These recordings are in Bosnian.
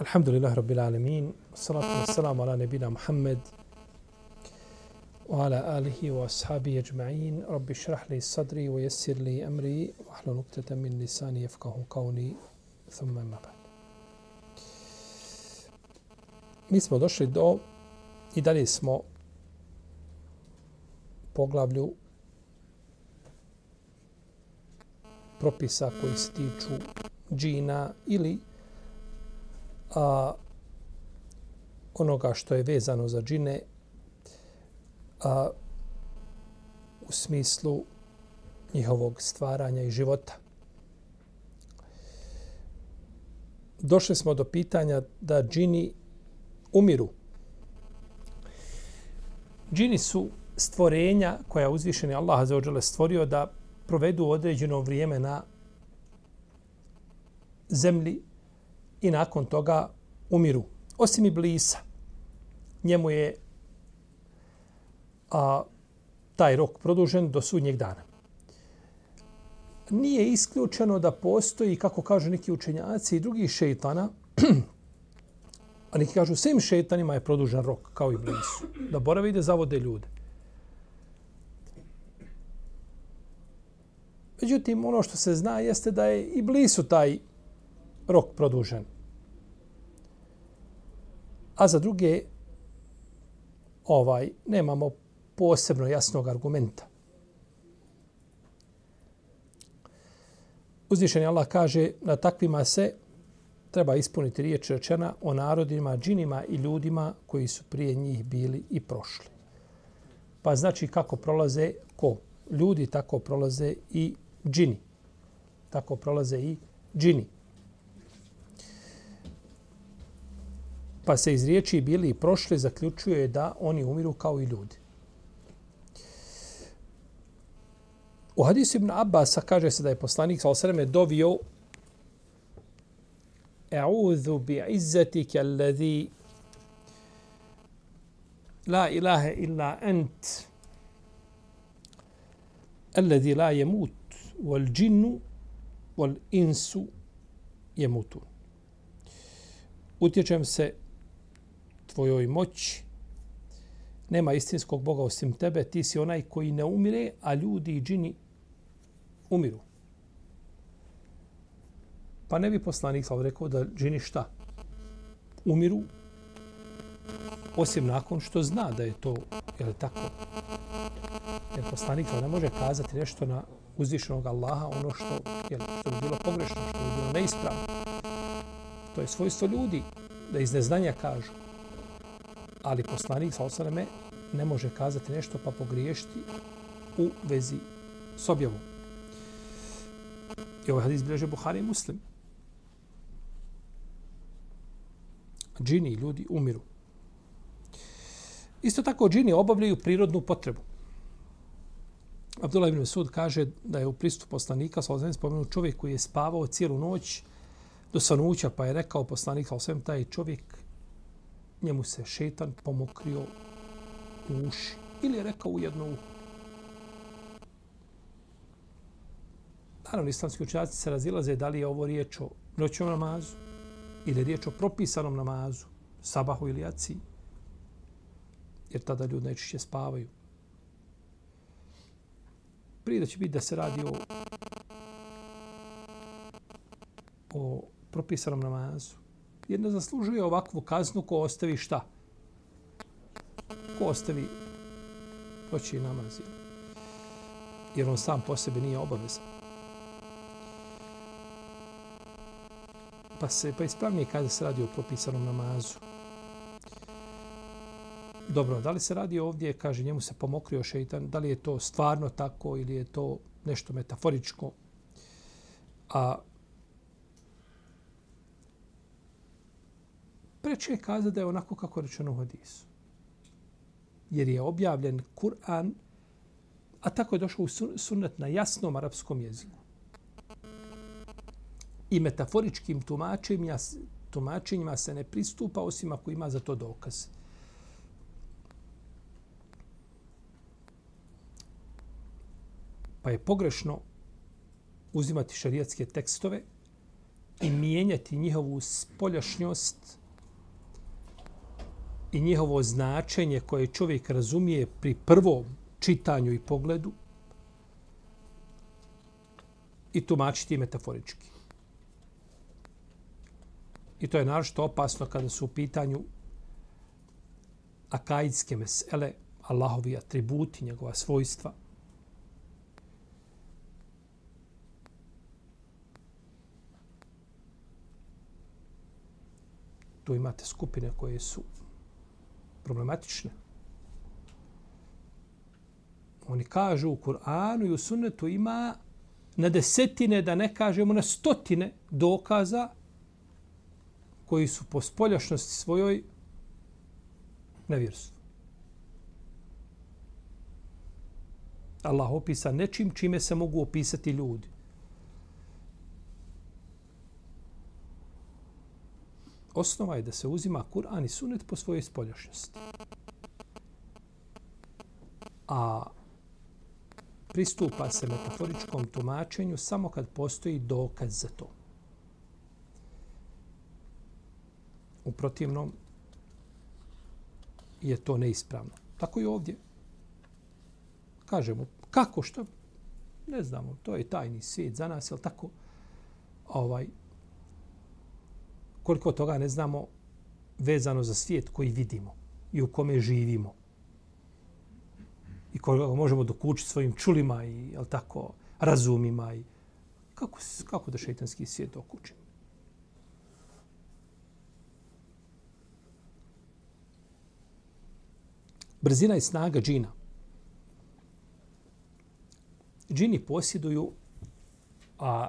الحمد لله رب العالمين والصلاة والسلام على نبينا محمد وعلى آله وأصحابه أجمعين. رب اشرح لي صدري ويسر لي أمري واحلل عقدة من لساني يفقه قولي. ثم ما بعد. Mi smo došli do i dalje smo poglavlju propisa koji se tiču džina ili a, onoga što je vezano za džine a, u smislu njihovog stvaranja i života. Došli smo do pitanja da džini umiru. Džini su stvorenja koja uzvišeni Allah za stvorio da provedu određeno vrijeme na zemlji i nakon toga umiru. Osim Iblisa, njemu je a, taj rok produžen do sudnjeg dana. Nije isključeno da postoji, kako kažu neki učenjaci i drugi šeitana, a neki kažu svim šeitanima je produžen rok, kao i blisu, da borave i da zavode ljude. Međutim, ono što se zna jeste da je i blisu taj rok produžen a za druge ovaj nemamo posebno jasnog argumenta. Uzvišeni Allah kaže na takvima se treba ispuniti riječ rečena o narodima, džinima i ljudima koji su prije njih bili i prošli. Pa znači kako prolaze ko? Ljudi tako prolaze i džini. Tako prolaze i džini. Pa se iz riječi bili i prošli zaključuje da oni umiru kao i ljudi. U hadisu ibn Abbas kaže se da je poslanik sa osreme dovio E'udhu bi izzetike alladhi la ilaha illa ent alladhi la jemut wal džinnu wal insu jemutun. Utječem se tvojoj moći. Nema istinskog Boga osim tebe, ti si onaj koji ne umire, a ljudi i džini umiru. Pa ne bi poslanik sal rekao da džini šta? Umiru, osim nakon što zna da je to, je li tako? Jer poslanik ne može kazati nešto na uzvišenog Allaha, ono što, je li, što bi bilo pogrešno, što bi bilo neispravno. To je svojstvo ljudi, da iz neznanja kažu ali poslanik sa osaname ne može kazati nešto pa pogriješiti u vezi s objavom. I ovaj hadis bilježe Buhari i Muslim. Džini i ljudi umiru. Isto tako džini obavljaju prirodnu potrebu. Abdullah ibn Sud kaže da je u pristupu poslanika sa osaname spomenut čovjek koji je spavao cijelu noć do sanuća pa je rekao poslanik sa osaname taj čovjek njemu se šetan pomokrio u uši ili je rekao u jednu uhu. Naravno, islamski učenjaci se razilaze da li je ovo riječ o noćnom namazu ili je riječ o propisanom namazu, sabahu ili aci, jer tada ljudi najčešće spavaju. Prije da će biti da se radi o, o propisanom namazu jer ne zaslužuje ovakvu kaznu ko ostavi šta? Ko ostavi noći namaz? Jer on sam po sebi nije obavezan. Pa se pa ispravnije kada se radi o propisanom namazu. Dobro, da li se radi ovdje, kaže, njemu se pomokrio šeitan, da li je to stvarno tako ili je to nešto metaforičko? A Preče je kaza da je onako kako rečeno u hadisu. Jer je objavljen Kur'an, a tako je došao u sunnet na jasnom arapskom jeziku. I metaforičkim tumačenjima, tumačenjima se ne pristupa osim ako ima za to dokaz. Pa je pogrešno uzimati šarijatske tekstove i mijenjati njihovu spoljašnjost i njihovo značenje koje čovjek razumije pri prvom čitanju i pogledu i tumačiti metaforički. I to je naravno opasno kada su u pitanju akaidske mesele, Allahovi atributi, njegova svojstva – tu imate skupine koje su problematične. Oni kažu u Kur'anu i u sunnetu ima na desetine, da ne kažemo na stotine dokaza koji su po spoljašnosti svojoj nevjerstvu. Allah opisa nečim čime se mogu opisati ljudi. Osnova je da se uzima Kur'an i Sunnet po svojoj spoljašnjosti. A pristupa se metaforičkom tumačenju samo kad postoji dokaz za to. U protivnom je to neispravno. Tako i ovdje. Kažemo, kako što? Ne znamo, to je tajni svijet za nas, je tako? Ovaj, koliko toga ne znamo vezano za svijet koji vidimo i u kome živimo. I koga možemo dokučiti svojim čulima i jel tako, razumima. I kako, kako da šeitanski svijet dokučimo? Brzina i snaga džina. Džini posjeduju a,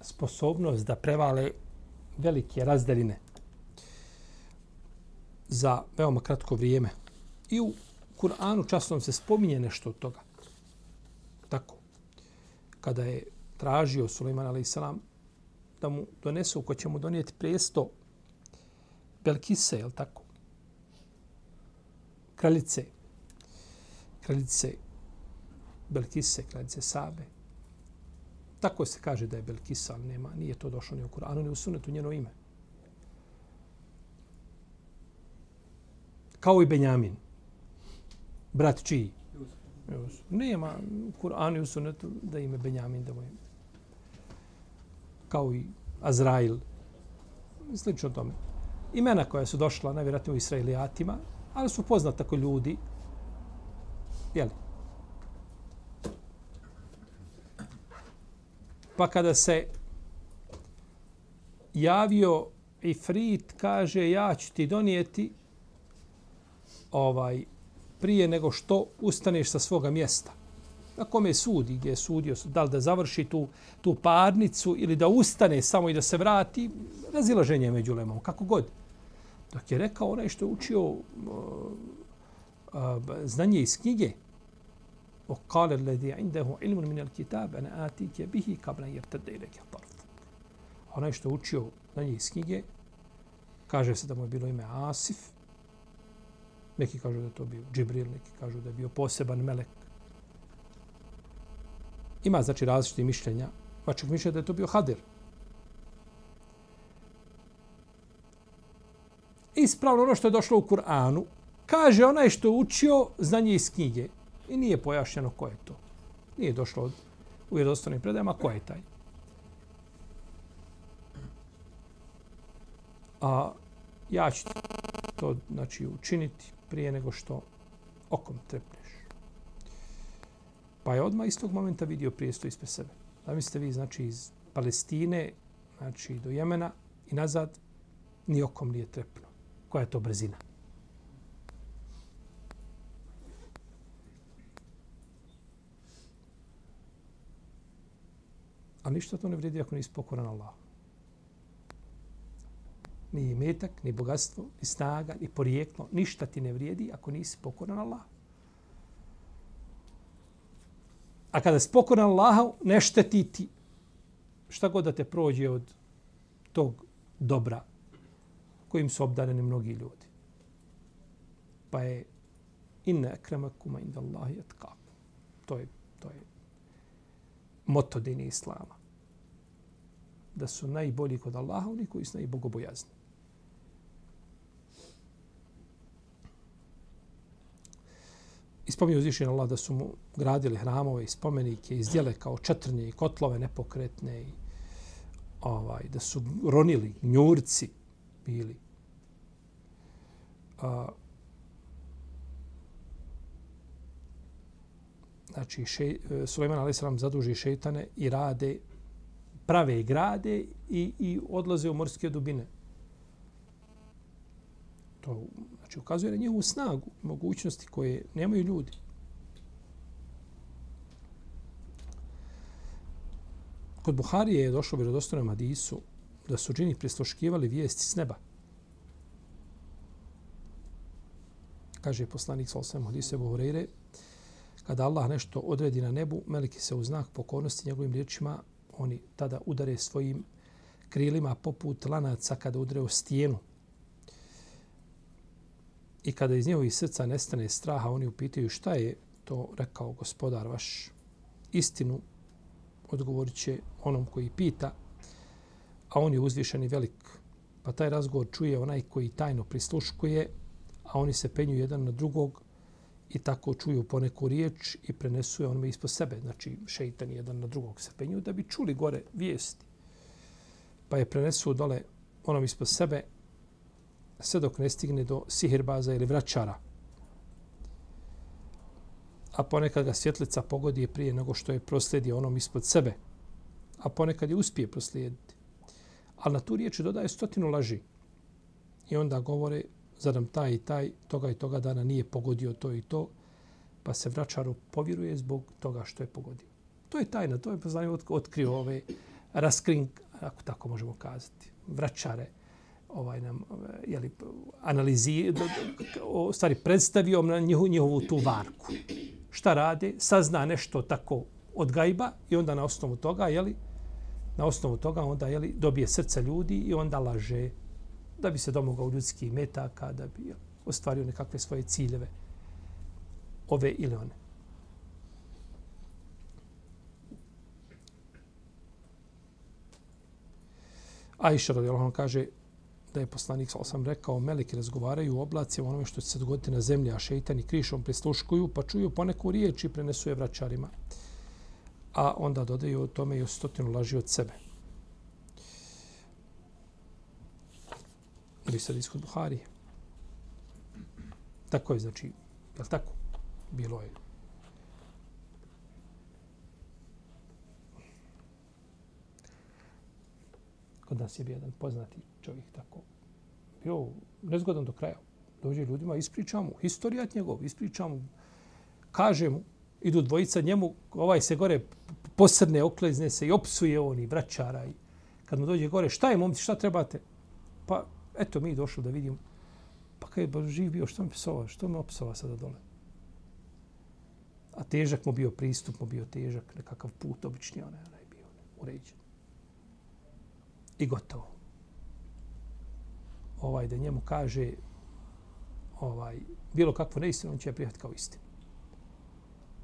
sposobnost da prevale velike razdaline za veoma kratko vrijeme. I u Kur'anu časnom se spominje nešto od toga. Tako. Kada je tražio Suleiman a.s. da mu donesu, ko će mu donijeti presto Belkise, je tako? Kraljice. Kraljice Belkise, kraljice Sabe. Tako se kaže da je Belkisa, ali nema, nije to došlo ni u Kur'anu, ni u sunetu njeno ime. Kao i Benjamin. Brat čiji? Nema u Kur'anu i u sunetu da ime Benjamin da mu ime. Kao i Azrail. Slično tome. Imena koja su došla, najvjerojatnije u Israelijatima, ali su poznata kod ljudi. Jeli? Pa kada se javio Ifrit, kaže ja ću ti donijeti ovaj prije nego što ustaneš sa svoga mjesta. Na kome sudi, gdje je sudio, da li da završi tu, tu parnicu ili da ustane samo i da se vrati, razilaženje među lemom, kako god. Dok je rekao onaj što je učio uh, uh, znanje iz knjige, وقال الذي عنده علم من الكتاب انا اتيك به قبل ان يرتد اليك طرف onaj što učio na njih iz knjige kaže se da mu je bilo ime Asif neki kažu da je to bio Džibril neki kažu da je bio poseban melek ima znači različite mišljenja pa čak mišlja da je to bio Hadir ispravno ono što je došlo u Kur'anu kaže onaj što je učio znanje iz knjige I nije pojašnjeno ko je to. Nije došlo od, u jednostavnim predajama ko je taj. A ja ću to znači, učiniti prije nego što okom trepneš. Pa je odmah iz tog momenta vidio prijesto ispred sebe. Zamislite vi, znači, iz Palestine, znači, do Jemena i nazad, ni okom nije trepno. Koja je to brzina? A ništa to ne vredi ako nisi pokoran Allah. ni metak, ni bogatstvo, ni snaga, ni porijeklo, ništa ti ne vrijedi ako nisi pokoran Allah. A kada si pokoran Allahu, ne šteti ti šta god da te prođe od tog dobra kojim su obdareni mnogi ljudi. Pa je inna akramakum inda Allahi atqakum. To je, to je moto dini Islama. Da su najbolji kod Allaha oni koji su najbogobojazni. Ispomnio uzvišen Allah da su mu gradili hramove i spomenike, izdjele kao četrnje i kotlove nepokretne i ovaj, da su ronili, njurci bili. A, znači, še, e, Suleiman A.S. zaduži šeitane i rade, prave i grade i, i odlaze u morske dubine. To znači, ukazuje na njihovu snagu, mogućnosti koje nemaju ljudi. Kod Buharije je došlo vjerodostojnom hadisu da su džini prisluškivali vijesti s neba. Kaže poslanik sa osam hadise Buhureyre, kada Allah nešto odredi na nebu, meliki se u znak pokornosti njegovim riječima, oni tada udare svojim krilima poput lanaca kada udre u stijenu. I kada iz njegovih srca nestane straha, oni upitaju šta je to rekao gospodar vaš istinu odgovorit će onom koji pita, a on je uzvišen i velik. Pa taj razgovor čuje onaj koji tajno prisluškuje, a oni se penju jedan na drugog i tako čuju poneku riječ i prenesu je onome ispod sebe. Znači, šeitan jedan na drugog se penju da bi čuli gore vijesti. Pa je prenesu dole onom ispod sebe sve dok ne stigne do sihirbaza ili vraćara a ponekad ga svjetlica pogodi prije nego što je proslijedio onom ispod sebe, a ponekad je uspije proslijediti. Ali na tu riječ dodaje stotinu laži. I onda govore, zar nam taj i taj, toga i toga dana nije pogodio to i to, pa se vraćaru povjeruje zbog toga što je pogodio. To je tajna, to je poznanje otkrio ove raskrin, ako tako možemo kazati, vraćare, ovaj nam je li analizi o stvari predstavio na njihovu, njihovu tu varku šta rade, sazna nešto tako od gajba i onda na osnovu toga, je li na osnovu toga onda je li dobije srca ljudi i onda laže da bi se domogao ljudskih metaka, da bi ostvario nekakve svoje ciljeve, ove ili one. Aisha radijallahu kaže da je poslanik sa osam rekao, meleki razgovaraju u oblacima o onome što će se dogoditi na zemlji, a šeitani krišom prisluškuju, pa čuju poneku riječ i prenesu je vraćarima. A onda dodaju o tome i o stotinu laži od sebe. Ili hadis kod Buhari. Tako je, znači, je li tako? Bilo je. Kod nas je bio jedan poznati čovjek tako bio nezgodan do kraja. Dođe ljudima, ispričam mu, historijat njegov, ispričam mu, kaže mu, idu dvojica njemu, ovaj se gore posrne, oklezne se i opsuje on i vraćara. I kad mu dođe gore, šta je momci, šta trebate? Pa, eto, mi došli da vidimo. Pa kaj je živ bio, što mi psova, što mi opsova sada dole? A težak mu bio pristup, mu bio težak, nekakav put, obični onaj, onaj bio uređen. I gotovo ovaj da njemu kaže ovaj bilo kakvo neistinu, on će je prihvatiti kao istinu.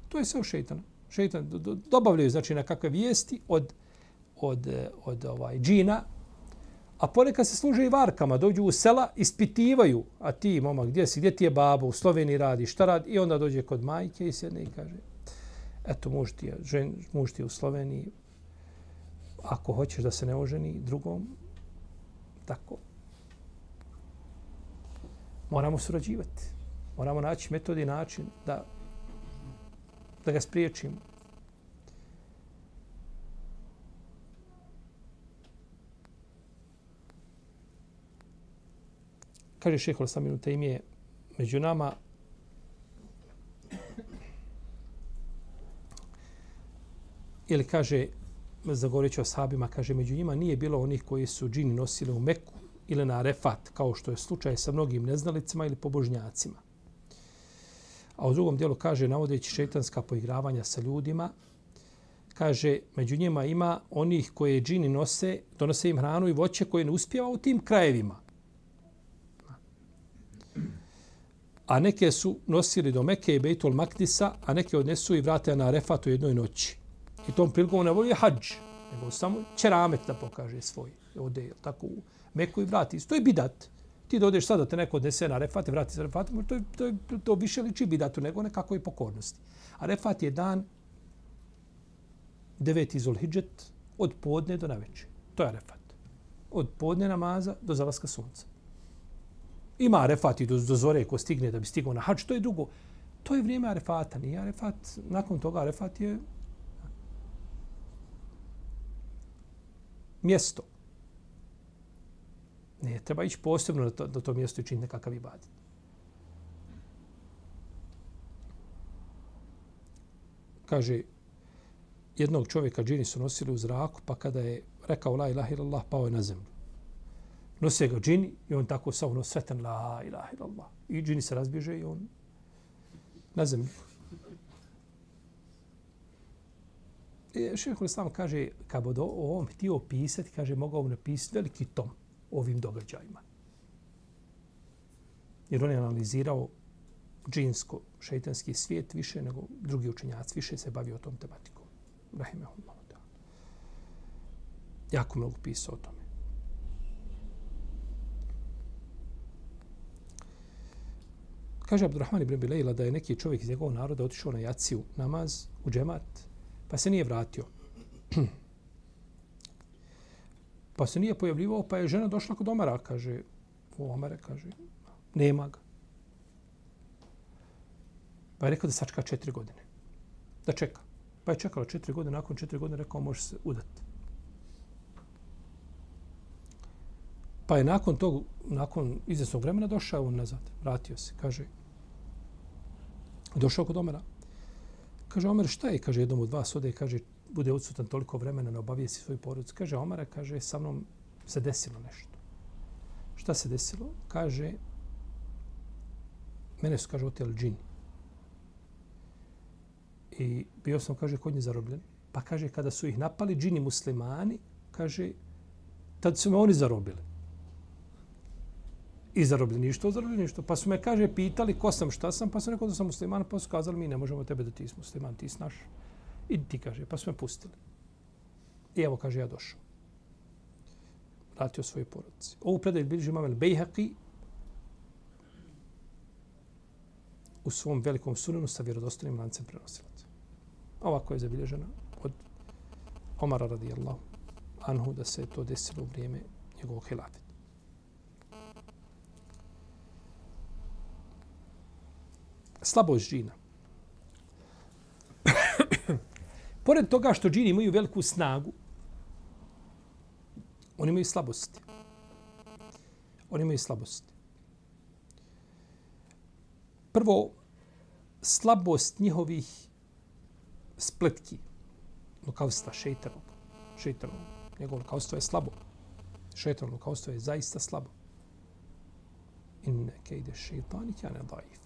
To je sve šejtan. Šejtan dobavljaju znači na kakve vijesti od od od ovaj džina, a ponekad se služe i varkama, dođu u sela, ispitivaju, a ti, momak, gdje si, gdje ti je babo, u Sloveniji radi, šta radi, i onda dođe kod majke i sjedne i kaže, eto, muž ti je, žen, muž ti je u Sloveniji, ako hoćeš da se ne oženi drugom, tako, moramo surađivati. Moramo naći metod i način da, da ga spriječimo. Kaže šehol Saminu minuta im je među nama ili kaže zagovoreći o sahabima, kaže među njima nije bilo onih koji su džini nosili u Meku ili na Arefat, kao što je slučaj sa mnogim neznalicima ili pobožnjacima. A u drugom dijelu kaže, navodeći šeitanska poigravanja sa ljudima, kaže, među njima ima onih koje džini nose, donose im hranu i voće koje ne uspjeva u tim krajevima. A neke su nosili do Mekke i Bejtul Makdisa, a neke odnesu i vrate na Arefat u jednoj noći. I tom prilikom ne voli hađ, nego samo čeramet da pokaže svoj. Ode, tako, u Meku i vrati. To je bidat. Ti dođeš sada, te neko odnese na Arefat i vrati se Arefat, to, je, to, je, to više liči bidatu nego nekakvoj pokornosti. Arefat je dan deveti Zulhidžet od podne do naveče. To je Arefat. Od podne namaza do zalaska sunca. Ima Arefat i do, do zore ko stigne da bi stigao na hač, to je drugo. To je vrijeme Arefata, nije Arefat. Nakon toga Arefat je mjesto. Ne, treba ići posebno na to, na to mjesto i činiti nekakav ibadet. Kaže, jednog čovjeka džini su nosili u zraku, pa kada je rekao la ilaha illallah, pao je na zemlju. Nose ga džini i on tako sa ono svetan la ilaha illallah. I džini se razbježe i on na zemlju. E, Šehekul Islam kaže, kad bi ovom htio pisati, kaže, mogao napisati veliki tom ovim događajima. Jer on je analizirao džinsko, šeitanski svijet više nego drugi učenjaci, više se bavio tom tematikom. Rahimahullah. Jako mnogo pisao o tome. Kaže Abdurrahman ibn Bilejla da je neki čovjek iz njegovog naroda otišao na jaciju namaz u džemat, pa se nije vratio. Pa se nije pojavljivao, pa je žena došla kod Omara, kaže, u Omare, kaže, nema ga. Pa je rekao da sačka četiri godine. Da čeka. Pa je čekala četiri godine, nakon četiri godine rekao, može se udati. Pa je nakon tog, nakon izvjesnog vremena došao on nazad, vratio se, kaže, došao kod Omara. Kaže, Omer, šta je, kaže, jednom od vas ode, kaže, bude odsutan toliko vremena, ne obavijesti svoju porodicu. Kaže, Omara, kaže, sa mnom se desilo nešto. Šta se desilo? Kaže, mene su, kaže, otijeli džini. I bio sam, kaže, kod nje zarobljen. Pa kaže, kada su ih napali džini muslimani, kaže, tad su me oni zarobili. I zarobljeništvo, zarobljeništvo. Pa su me, kaže, pitali ko sam, šta sam, pa sam rekao da sam musliman, pa su kazali, mi ne možemo tebe da ti si musliman, ti si naš. I ti kaže, pa su me pustili. I evo, kaže, ja došao. Vratio svoje porodice. Ovu predaj bilježi imam el Bejhaqi u svom velikom sunenu sa vjerodostanim lancem prenosilaca. Ovako je zabilježena od Omara radijallahu anhu da se to desilo u vrijeme njegovog hilafeta. Slabost džina. Pored toga što džini imaju veliku snagu, oni imaju slabosti. Oni imaju slabosti. Prvo, slabost njihovih spletki, ono lukavstva, šeitanog. Šeitanog. Njegovo lukavstvo je slabo. Šeitanog lukavstvo je zaista slabo. Inne kejde šeitani kjane daif.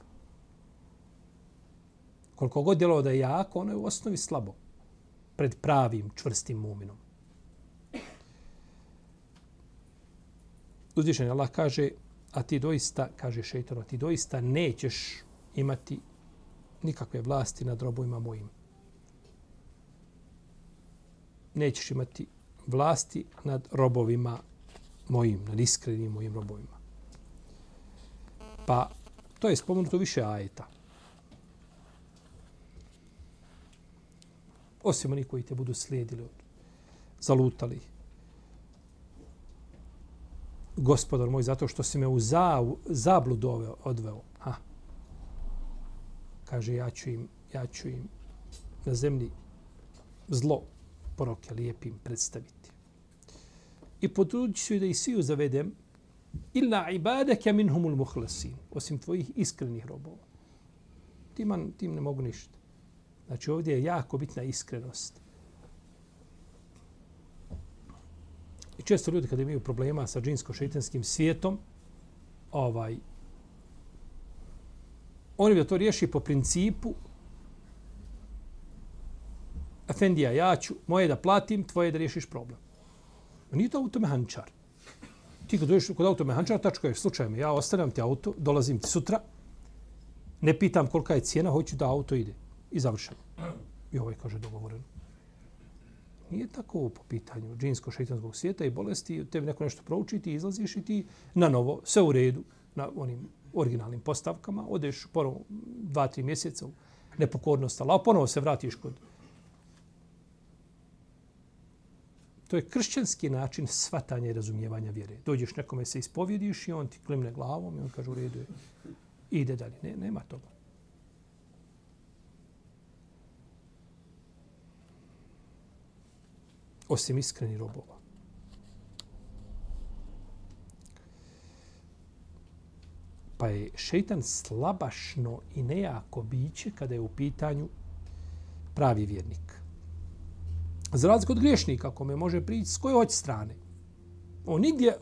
Koliko god djelo da je jako, ono je u osnovi slabo pred pravim, čvrstim muminom. Uzvišen Allah kaže, a ti doista, kaže šeitano, ti doista nećeš imati nikakve vlasti nad robovima mojim. Nećeš imati vlasti nad robovima mojim, nad iskrenim mojim robovima. Pa to je spomenuto više ajeta. Osim oni koji te budu slijedili, zalutali. Gospodar moj, zato što si me u za, zablu odveo, odveo. Ha. Kaže, ja ću im, ja ću im na zemlji zlo poroke lijepim predstaviti. I potrudit ću da ih svi zavedem illa ibadaka minhumul muhlasin, osim tvojih iskrenih robova. Timan, tim ne mogu ništa. Znači ovdje je jako bitna iskrenost. I često ljudi kada imaju problema sa džinsko-šeitanskim svijetom, ovaj, oni bi to riješi po principu Efendija, ja ću moje da platim, tvoje da riješiš problem. Nije to automehančar. Ti kad dođeš kod automehančara, tačka je slučajno. Ja ostavljam ti auto, dolazim ti sutra, ne pitam kolika je cijena, hoću da auto ide. I završeno. I ovaj kaže dogovoreno. Nije tako po pitanju džinsko-šeitanskog svijeta i bolesti. Tebi neko nešto proučiti, izlaziš i ti na novo, sve u redu, na onim originalnim postavkama, odeš ponovo dva, tri mjeseca u nepokornost, ali ponovo se vratiš kod To je kršćanski način svatanja i razumijevanja vjere. Dođeš nekome se ispovjediš i on ti klimne glavom i on kaže u redu je. Ide dalje. Ne, nema toga. Osim iskreni robova. Pa je šeitan slabašno i nejako biće kada je u pitanju pravi vjernik. Za razliku od griješnika, kome može prići s koje hoće strane. On nigdje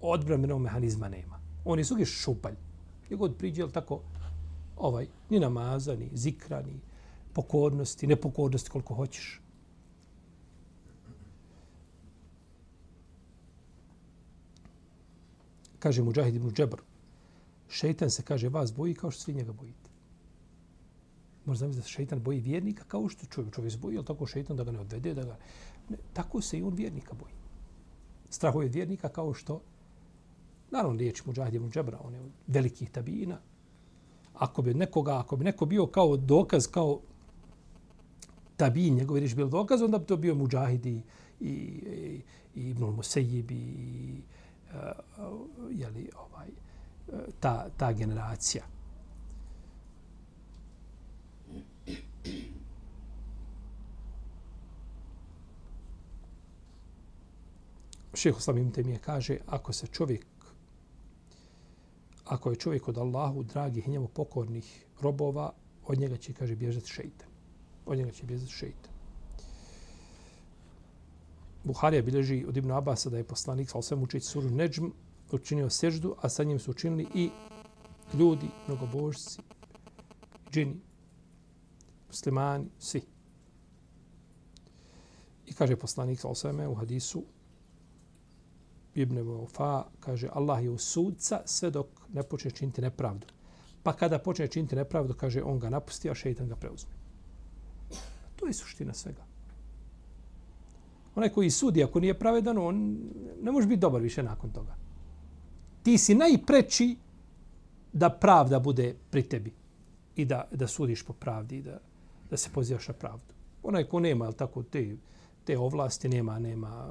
odbrambenog mehanizma nema. On je sugi šupalj. Gdje god priđe, je tako, ovaj, ni namaza, ni zikra, ni pokornosti, nepokornosti koliko hoćeš. Kaže mu ibn Džebr, šeitan se kaže vas boji kao što svi njega bojite. Možda zamisliti da se šeitan boji vjernika kao što čovjek, čovjek se boji, ali tako šeitan da ga ne odvede, da ga... Ne, tako se i on vjernika boji. Strahuje vjernika kao što... Naravno, riječ Mujahid ibn Džebra, on je od velikih tabina. Ako bi nekoga, ako bi neko bio kao dokaz, kao tabin, njegove riječi bio dokaz, onda bi to bio Mujahid i, i, i, i Ibn Musejib i Eh, jeli, ovaj, eh, ta, ta generacija. Šeho Slavim Temije kaže, ako se čovjek, ako je čovjek od Allahu, dragih i njemu pokornih robova, od njega će, kaže, bježati šeitan. Od njega će bježati šeitan. Buharija bilježi od Ibn Abasa da je poslanik sa osvem učeći suru Neđm učinio seždu, a sa njim su učinili i ljudi, mnogobožci, džini, muslimani, svi. I kaže poslanik sa osvijem u hadisu Ibn Wafa kaže Allah je u sudca sve dok ne počne činiti nepravdu. Pa kada počne činiti nepravdu, kaže on ga napusti, a šeitan ga preuzme. To je suština svega. Onaj koji sudi, ako nije pravedan, on ne može biti dobar više nakon toga. Ti si najpreći da pravda bude pri tebi i da, da sudiš po pravdi i da, da se pozivaš na pravdu. Onaj ko nema tako te, te ovlasti, nema, nema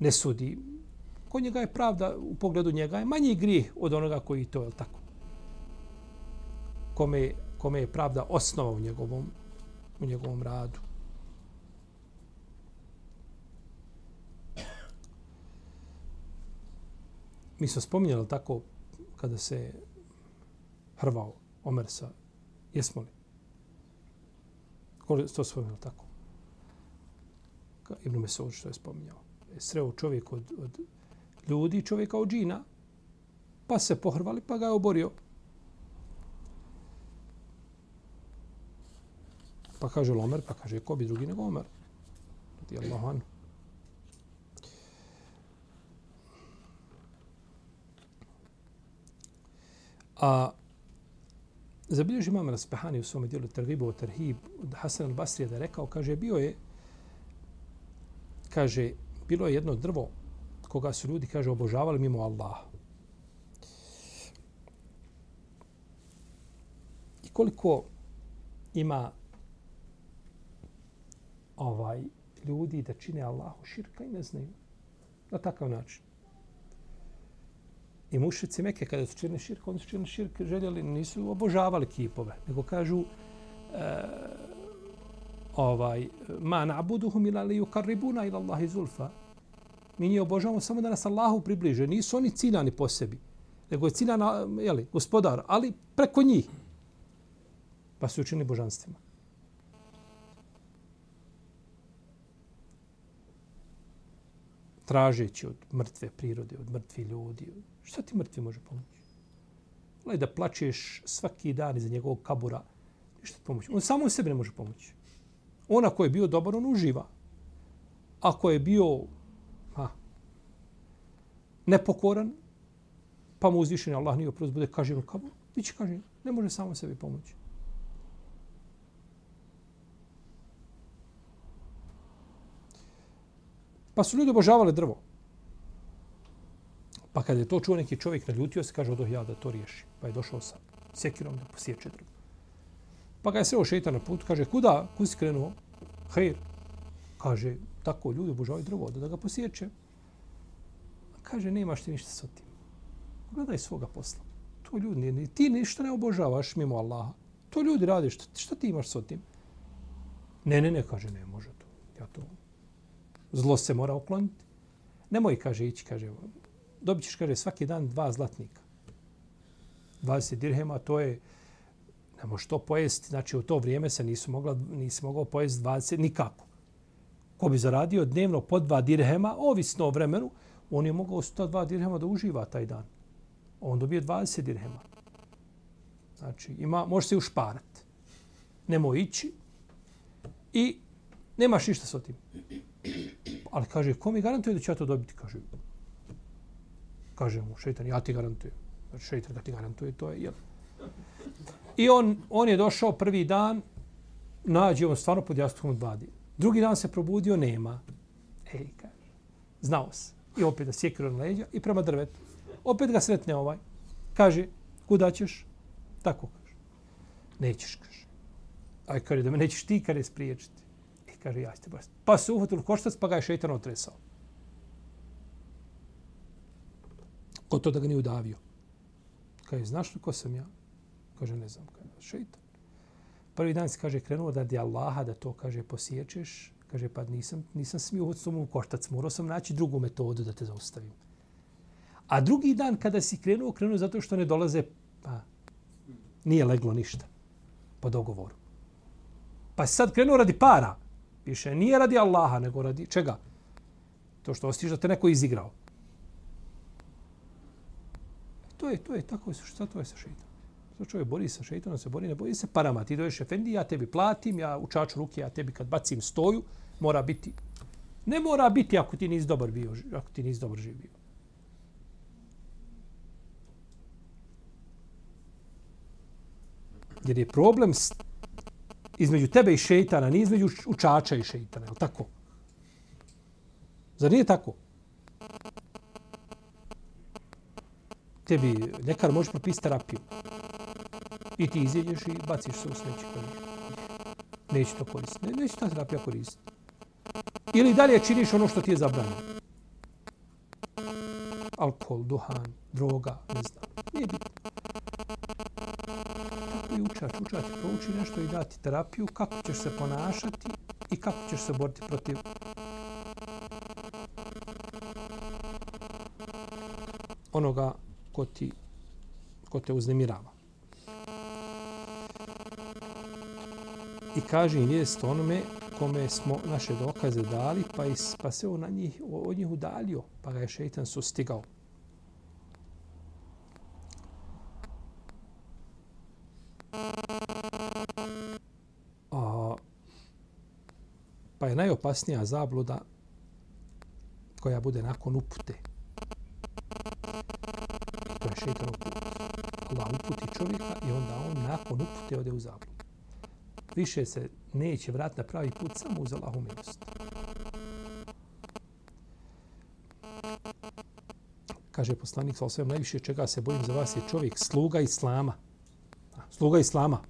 ne sudi. Kod njega je pravda, u pogledu njega je manji grijeh od onoga koji to je tako. Kome, kome je pravda osnova u njegovom, u njegovom radu. Mi smo spominjali tako kada se hrvao Omer sa jesmo li? Ko to spominjali tako? Ka, Ibn Mesud što je spominjao sreo čovjek od, od ljudi, čovjeka od džina, pa se pohrvali, pa ga je oborio. Pa kaže Lomer, pa kaže, ko bi drugi nego Omer? Radi Allahu. A zabilježi imam Raspehani u svom dijelu Targibu o Terhib od Hasan al-Basrija da je rekao, kaže, bio je, kaže, bilo je jedno drvo koga su ljudi, kaže, obožavali mimo Allaha. I koliko ima ovaj ljudi da čine Allahu širka i ne znaju na takav način. I mušici Mekke kada su činili širk, oni su činili širk, željeli, nisu obožavali kipove, nego kažu e, ovaj ma na'buduhum ila li yukarribuna ila Allahi zulfa. Mi njih obožavamo samo da nas Allahu približe. Nisu oni ciljani po sebi. Nego je ciljana, jeli, gospodar, ali preko njih. Pa su učinili božanstvima. Tražeći od mrtve prirode, od mrtvi ljudi. Šta ti mrtvi može pomoći? Gledaj da plačeš svaki dan iza njegovog kabura, ništa ti pomoći. On samo sebi ne može pomoći. Ona ko je bio dobar, on uživa. Ako je bio ha, nepokoran, pa mu uzvišen Allah nije oprost, bude kažen u kaburu, bit će kažen. Ne može samo sebi pomoći. Pa su ljudi obožavali drvo. Pa kad je to čuo neki čovjek, naljutio se, kaže, odoh ja da to riješi. Pa je došao sa sekirom da posjeće drvo. Pa ga je sreo šeitan na put, kaže, kuda, kud si krenuo? Hejr. Kaže, tako ljudi obožavaju drvo, da, da ga posjeće. Kaže, nemaš ti ništa sa tim. Gledaj svoga posla. To ljudi, ni, ti ništa ne obožavaš mimo Allaha. To ljudi rade, šta, šta ti imaš sa tim? Ne, ne, ne, kaže, ne, može to. Ja to zlo se mora ukloniti. Nemoj, kaže, ići, kaže, dobit ćeš, kaže, svaki dan dva zlatnika. 20 dirhema, to je, ne možeš to pojesti, znači u to vrijeme se nisu mogla, nisi mogao pojesti 20, nikako. Ko bi zaradio dnevno po dva dirhema, ovisno o vremenu, on je mogao 102 dirhema da uživa taj dan. On dobije 20 dirhema. Znači, ima, može se ušparati. Nemoj ići i nemaš ništa s tim. Ali kaže, ko mi garantuje da će ja to dobiti? Kaže, kaže mu šeitan, ja ti garantujem. Znači, šeitan da ti garantuje, to je, jel? I on, on je došao prvi dan, nađe on stvarno pod jastukom od vadi. Drugi dan se probudio, nema. Ej, kaže, znao se. I opet da sjekiru na leđa i prema drvetu. Opet ga sretne ovaj. Kaže, kuda ćeš? Tako kaže. Nećeš, kaže. Aj, kaže, da me nećeš ti, kaže, spriječiti kaže, ja ste baš. Pa se uhvatili koštac, pa ga je šeitan otresao. Ko to da ga nije udavio? Kaže, znaš li ko sam ja? Kaže, ne znam, kaže, šeitan. Prvi dan se kaže, krenuo da di Allaha da to, kaže, posjećeš. Kaže, pa nisam, nisam smio uhvatiti u koštac, morao sam naći drugu metodu da te zaustavim. A drugi dan kada si krenuo, krenuo zato što ne dolaze, pa nije leglo ništa po dogovoru. Pa sad krenuo radi para. Više nije radi Allaha, nego radi čega? To što ostiš da te neko izigrao. E, to je, to je, tako je, šta to je sa šeitom? To čovjek bori sa šeitanom, se bori, ne bori se parama. Ti doješ efendi, ja tebi platim, ja učaču ruke, ja tebi kad bacim stoju, mora biti. Ne mora biti ako ti nisi dobar bio, ako ti nisi dobar živio. Jer je problem između tebe i šeitana, nije između učača i šeitana, je tako? Zar nije tako? Tebi ljekar može propisati terapiju. I ti izjedješ i baciš se u smeće. Neće to koristiti. Ne, neće ta terapija koristiti. Ili dalje činiš ono što ti je zabranjeno. Alkohol, duhan, droga, ne znam. Nije bitno i učač, učač prouči nešto i dati terapiju, kako ćeš se ponašati i kako ćeš se boriti protiv onoga ko, ti, ko te uznemirava. I kaže im vijest onome kome smo naše dokaze dali, pa, is, pa se on na njih, od njih udalio, pa ga je šeitan sustigao. Pa najopasnija zabluda koja bude nakon upute. To je šeitan uput. Allah uputi čovjeka i onda on nakon upute ode u zabludu. Više se neće vratiti na pravi put samo uz Allahu milost. Kaže poslanik sa osvijem, najviše čega se bojim za vas je čovjek sluga islama. Sluga islama.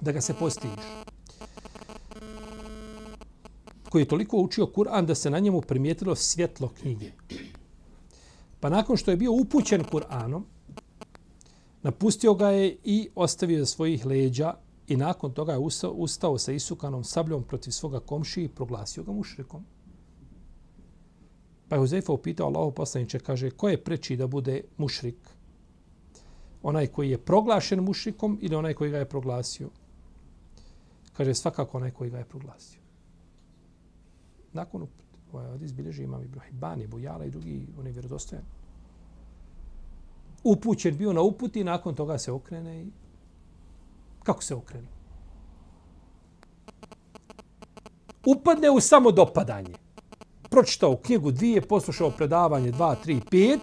Da ga se postiš koji je toliko učio Kur'an da se na njemu primijetilo svjetlo knjige. Pa nakon što je bio upućen Kur'anom, napustio ga je i ostavio za svojih leđa i nakon toga je ustao, ustao sa isukanom sabljom protiv svoga komši i proglasio ga mušrikom. Pa je Huzefa upitao Allaho poslaniče, kaže, ko je preči da bude mušrik? Onaj koji je proglašen mušrikom ili onaj koji ga je proglasio? Kaže, svakako onaj koji ga je proglasio nakon. Ovaj hadis bilježi imam Ibn Hibban, Ibn Jala i drugi, on je vjerodostojan. Upućen bio na uputi, nakon toga se okrene i... Kako se okrene? Upadne u samodopadanje. Pročitao knjigu dvije, poslušao predavanje dva, tri, pet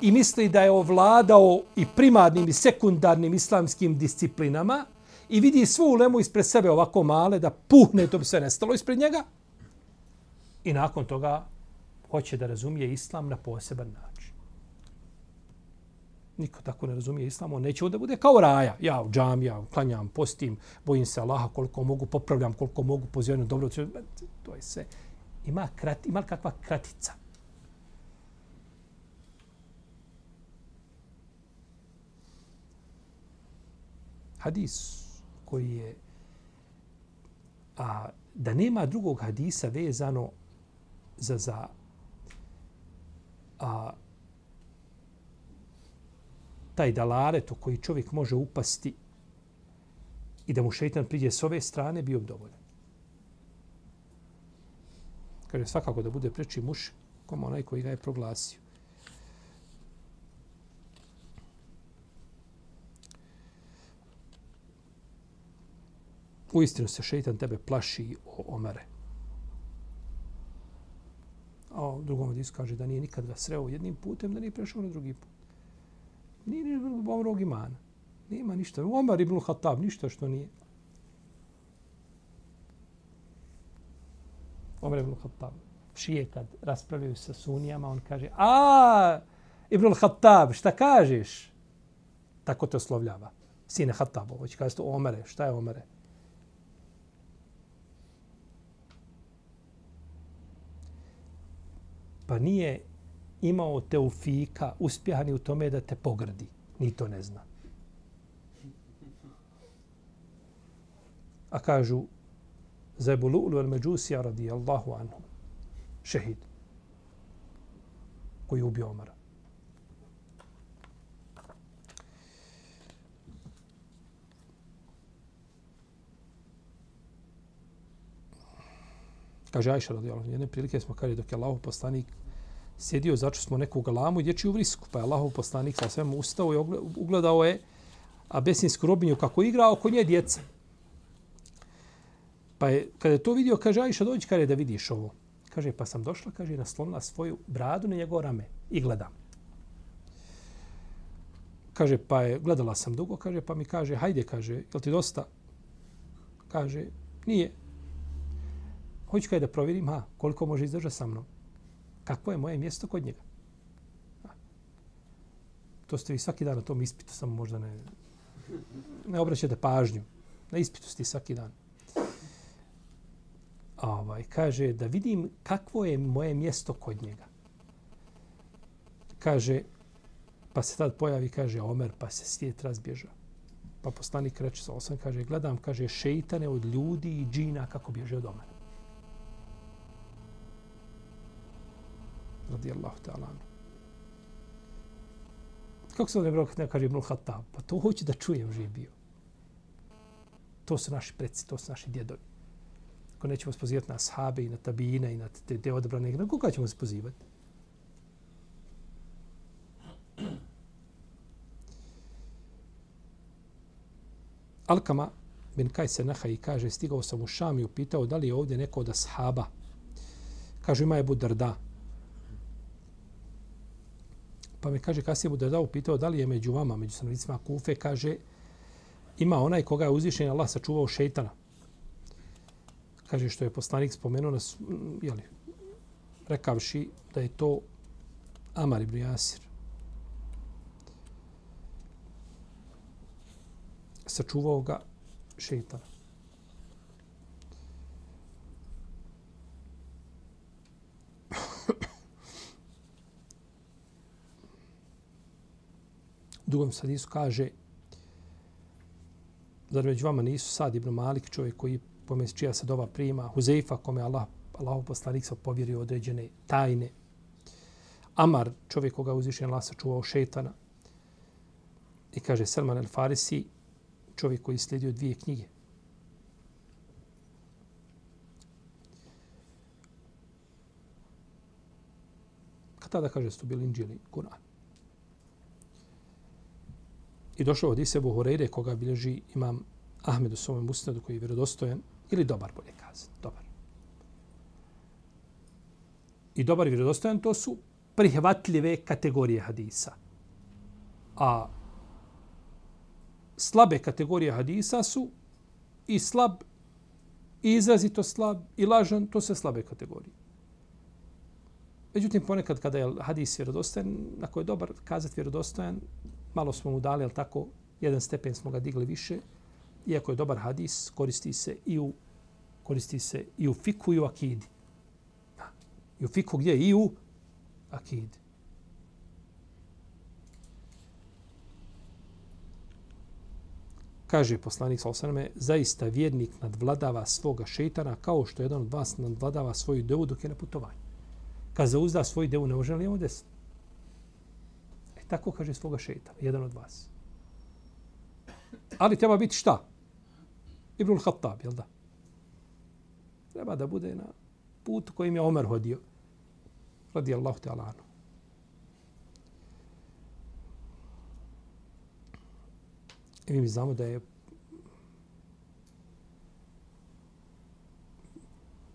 i misli da je ovladao i primarnim i sekundarnim islamskim disciplinama i vidi svu ulemu ispred sebe ovako male da puhne to bi sve nestalo ispred njega i nakon toga hoće da razumije islam na poseban način. Niko tako ne razumije islam, on neće da bude kao raja. Ja u džam, ja klanjam, postim, bojim se Allaha koliko mogu, popravljam koliko mogu, pozivam dobro. To je sve. Ima, krat, ima kakva kratica. Hadis koji je a, da nema drugog hadisa vezano za, za a, taj dalaret u koji čovjek može upasti i da mu šeitan priđe s ove strane, bio bi dovoljan. Kaže, svakako da bude preči muš, kom onaj koji ga je proglasio. Uistinu se šeitan tebe plaši o omere. A u drugom hadisu kaže da nije nikad ga sreo jednim putem, da nije prešao na drugi put. Nije ni Omerog imana. Nema ništa. Omar ibn Khattab, ništa što nije. Omar ibn Khattab. Šije kad raspravljaju sa sunijama, on kaže, a, Ibn Khattab, šta kažeš? Tako te oslovljava. Sine Khattabovo. Hoće kazati, Omere, šta je Omere? Pa nije imao teufika, uspjeha ni u tome da te pogradi. Ni to ne zna. A kažu za Ebu Lu'lu al Međusija radijallahu anhu, šehid, koji je ubio Omara. Kaže Ajša radijallahu anhu, jedne prilike smo kaže dok je Allahu poslanik sjedio, začu smo neku galamu i dječju vrisku. Pa je Allahov poslanik sa svemu ustao i ugledao je abesinsku robinju kako igra oko nje djeca. Pa je, kada je to vidio, kaže, Ajša, dođi, kaže, da vidiš ovo. Kaže, pa sam došla, kaže, naslonila svoju bradu na njegov rame i gledam. Kaže, pa je, gledala sam dugo, kaže, pa mi kaže, hajde, kaže, jel ti dosta? Kaže, nije. Hoću kaj da provjerim, ha, koliko može izdržati sa mnom kakvo je moje mjesto kod njega. To ste vi svaki dan na tom ispitu, samo možda ne, ne obraćate pažnju. Na ispitu ste svaki dan. Ovaj, kaže da vidim kakvo je moje mjesto kod njega. Kaže, pa se tad pojavi, kaže Omer, pa se svijet razbježa. Pa poslanik reče sa osam, kaže, gledam, kaže, šeitane od ljudi i džina kako bježe od Omera. Radijallahu ta'ala. Kako se on je kad ne kaže Ibnul Khattab? Pa to hoće da čujem živ bio. To su naši predsi, to su naši djedovi. Ako nećemo spozivati na ashabe i na tabine i na te, te odebrane, na koga ćemo spozivati? Alkama bin Kajse Nahaj kaže, stigao sam u Šam i upitao da li je ovdje neko od ashaba. Kaže, ima je Budarda. Pa me kaže kasnije bude dao upitao da li je među vama, među stanovnicima Kufe, kaže ima onaj koga je uzvišen Allah sačuvao šejtana. Kaže što je poslanik spomenuo nas, je li, rekavši da je to Amar ibn Jasir. Sačuvao ga šeitana. Drugom sadisu kaže zar među vama nisu Sad ibn Malik, čovjek koji pomest čija se dova prima, Huzeifa, kome Allah, Allah poslanik se povjerio određene tajne, Amar, čovjek koga uzvišen Allah sačuvao šetana, i kaže Selman el Farisi, čovjek koji slijedio dvije knjige. tada kaže su bili inđili Kur'an. I došao od Isebu Horeire koga bilježi imam Ahmed u svome musnadu koji je vjerodostojan ili dobar bolje kazati. Dobar. I dobar i vjerodostojan to su prihvatljive kategorije hadisa. A slabe kategorije hadisa su i slab, i izrazito slab, i lažan, to se slabe kategorije. Međutim, ponekad kada je hadis vjerodostojan, ako je dobar kazati vjerodostojan, malo smo mu dali, ali tako, jedan stepen smo ga digli više, iako je dobar hadis, koristi se i u koristi se i u fiku i u akidi. I u fiku gdje? I u akidi. Kaže poslanik sa osaname, zaista vjernik nadvladava svoga šeitana kao što jedan od vas nadvladava svoju devu dok je na putovanju. Kad zauzda svoju devu, ne može li imamo desiti? Tako kaže svoga šeitana, jedan od vas. Ali treba biti šta? Ibnul Khattab, jel da? Treba da bude na put kojim je Omer hodio. Radi Allahu te alanu. I mi znamo da je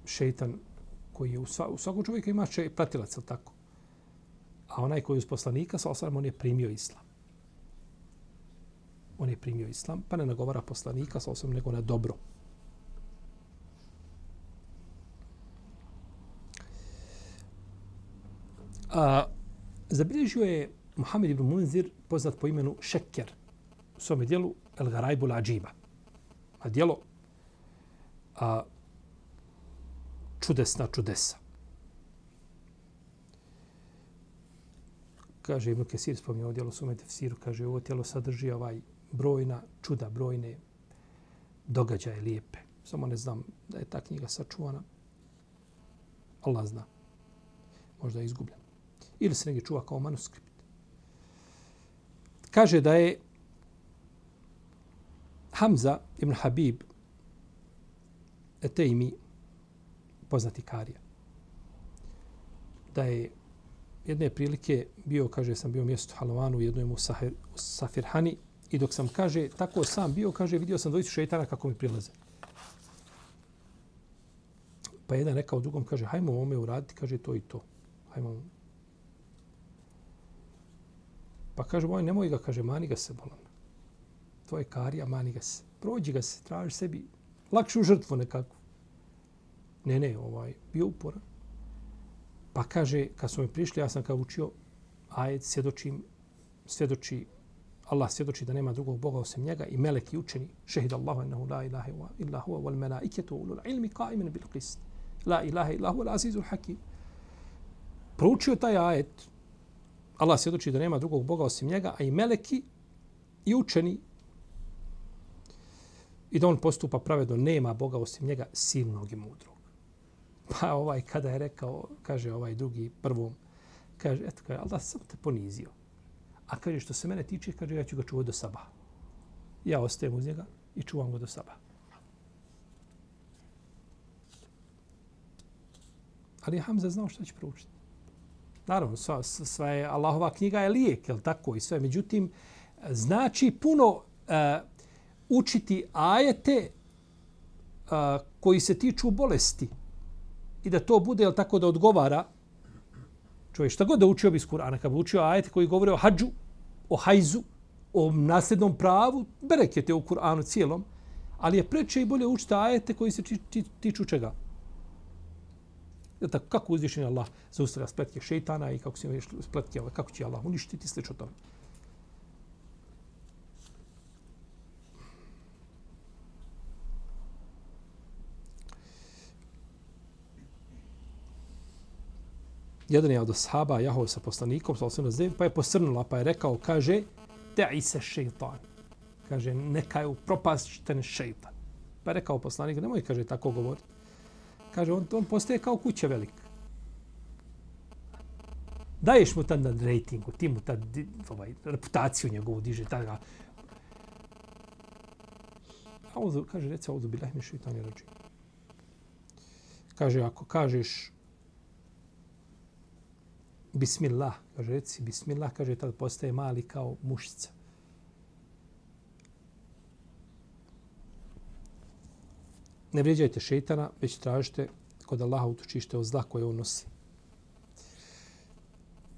šeitan koji je u, sva, u svakom čovjeku ima še, pratilac, tako? A onaj koji je uz poslanika, sa osram, on je primio islam. On je primio islam, pa ne nagovara poslanika, sa osram, nego na dobro. A, zabilježio je Muhammed ibn Munzir, poznat po imenu Šeker, u svome dijelu El Garajbu Ađiba. A dijelo a, čudesna čudesa. Kaže Ibn Kesir, spominje ovo dijelo svome tefsiru, kaže ovo tijelo sadrži ovaj brojna čuda, brojne događaje lijepe. Samo ne znam da je ta knjiga sačuvana. Allah zna. Možda je izgubljena. Ili se negdje čuva kao manuskript. Kaže da je Hamza ibn Habib Etejmi, poznati Karija, da je jedne prilike bio, kaže, sam bio mjesto Halovanu u jednoj mu Safirhani i dok sam, kaže, tako sam bio, kaže, vidio sam dvojicu šeitana kako mi prilaze. Pa jedan rekao drugom, kaže, hajmo ome uraditi, kaže, to i to. Hajmo. Pa kaže, moj, nemoj ga, kaže, mani ga se bolan to je karija, mani ga se. Prođi ga se, traži sebi lakšu žrtvu nekako. Ne, ne, ovaj, bio uporan. Pa kaže, kad smo mi prišli, ja sam kao učio, ajed, svjedočim, svjedoči, Allah svjedoči da nema drugog Boga osim njega i meleki učeni, šehid Allahu ennehu la ilaha illa huwa wal melaiketu ulul ilmi qaimen bil qist. La ilaha illa huwa al-azizul hakim. Proučio taj ajet, Allah svjedoči da nema drugog Boga osim njega, a i meleki i učeni i da on postupa pravedno, nema Boga osim njega silnog i mudrog. Pa ovaj, kada je rekao, kaže ovaj drugi prvom, kaže, eto, kaže, Allah sam te ponizio. A kaže, što se mene tiče, kaže, ja ću ga čuvati do saba. Ja ostajem uz njega i čuvam ga do saba. Ali Hamza znao što će proučiti. Naravno, sva, sva je, Allahova knjiga je lijek, je tako i sve. Međutim, znači puno uh, učiti ajete a, koji se tiču bolesti i da to bude jel tako da odgovara čovjek. Šta god da učio bi iz Kur'ana kad bi učio ajete koji govore o hađu o hajzu o nasljednom pravu berekete u Kur'anu cijelom ali je preče i bolje učiti ajete koji se tiču čega? Jel tako, kako uzvišen je Allah zaustavlja spletke šeitana i kako se spletke, ovaj, kako će Allah uništiti, slično tome. Jedan je od ashaba jahao sa poslanikom, sa osnovno zem, pa je posrnula, pa je rekao, kaže, te se šeitan. Kaže, neka je upropašten šeitan. Pa je rekao poslanik, nemoj, kaže, tako govoriti. Kaže, on, on postaje kao kuća velika. Daješ mu tad na rejtingu, ti mu tad ovaj, reputaciju njegovu diže. Tada. A kaže, reci, ovdje bilah mi šeitan je rađi. Kaže, ako kažeš Bismillah, kaže, reci Bismillah, kaže, tad postaje mali kao mušica. Ne vrijeđajte šeitana, već tražite kod Allaha utočište od zla koje on nosi.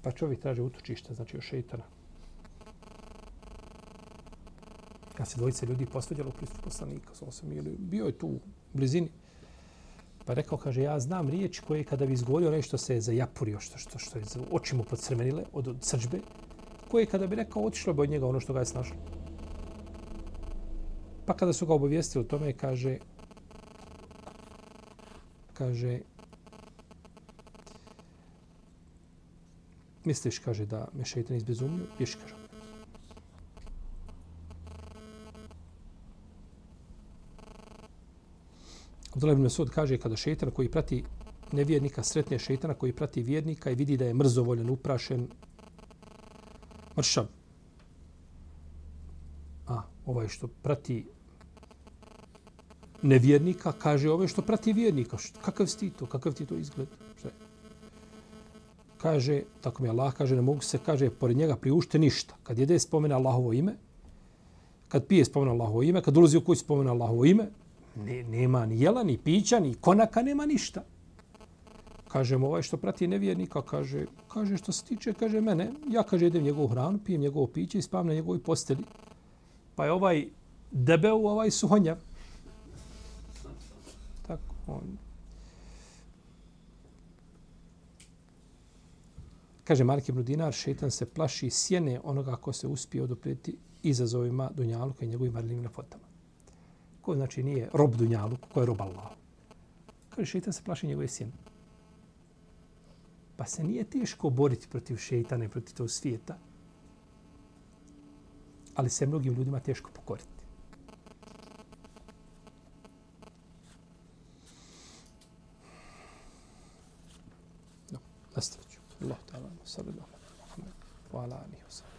Pa čovjek traže utočište, znači od šeitana. Kad se dvojice ljudi posvađalo u pristupu poslanika, sam sam ili bio je tu u blizini, pa rekao, kaže, ja znam riječ koje kada bi izgovorio nešto se je zajapurio, što, što, što je oči mu podcrmenile od, od srđbe, koje kada bi rekao, otišlo bi od njega ono što ga je snašlo. Pa kada su ga obavijestili o tome, kaže, kaže, misliš, kaže, da me šeitan izbezumio? Ješ, kaže. Abdullah ibn Mesud kaže kada šeitan koji prati nevjernika sretne šeitana koji prati vjernika i vidi da je mrzovoljen, uprašen, mršav. A, ovaj što prati nevjernika, kaže ovaj što prati vjernika. Kakav si to? Kakav ti to izgled? Šta je? Kaže, tako mi Allah kaže, ne mogu se, kaže, pored njega priušte ništa. Kad jede spomene Allahovo ime, kad pije spomene Allahovo ime, kad ulazi u kuću spomene Allahovo ime, ne, nema ni jela, ni pića, ni konaka, nema ništa. Kaže mu ovaj što prati nevjernika, kaže, kaže što se tiče, kaže mene, ja kaže jedem njegovu hranu, pijem njegovo piće i spavam na njegovoj posteli. Pa je ovaj debel, ovaj suhonjav. Tako, on. Kaže Mark ibn Dinar, šetan se plaši sjene onoga ko se uspije odopriti izazovima Dunjaluka i njegovim marljivim fotama ko znači nije rob dunjalu, ko je rob Allah. Kaže, šeitan se plaši njegove sjene. Pa se nije teško boriti protiv šeitana i protiv tog svijeta, ali se mnogim ljudima teško pokoriti. No, nastavit ću. Allah ta'ala, sallallahu alaihi wa sallam.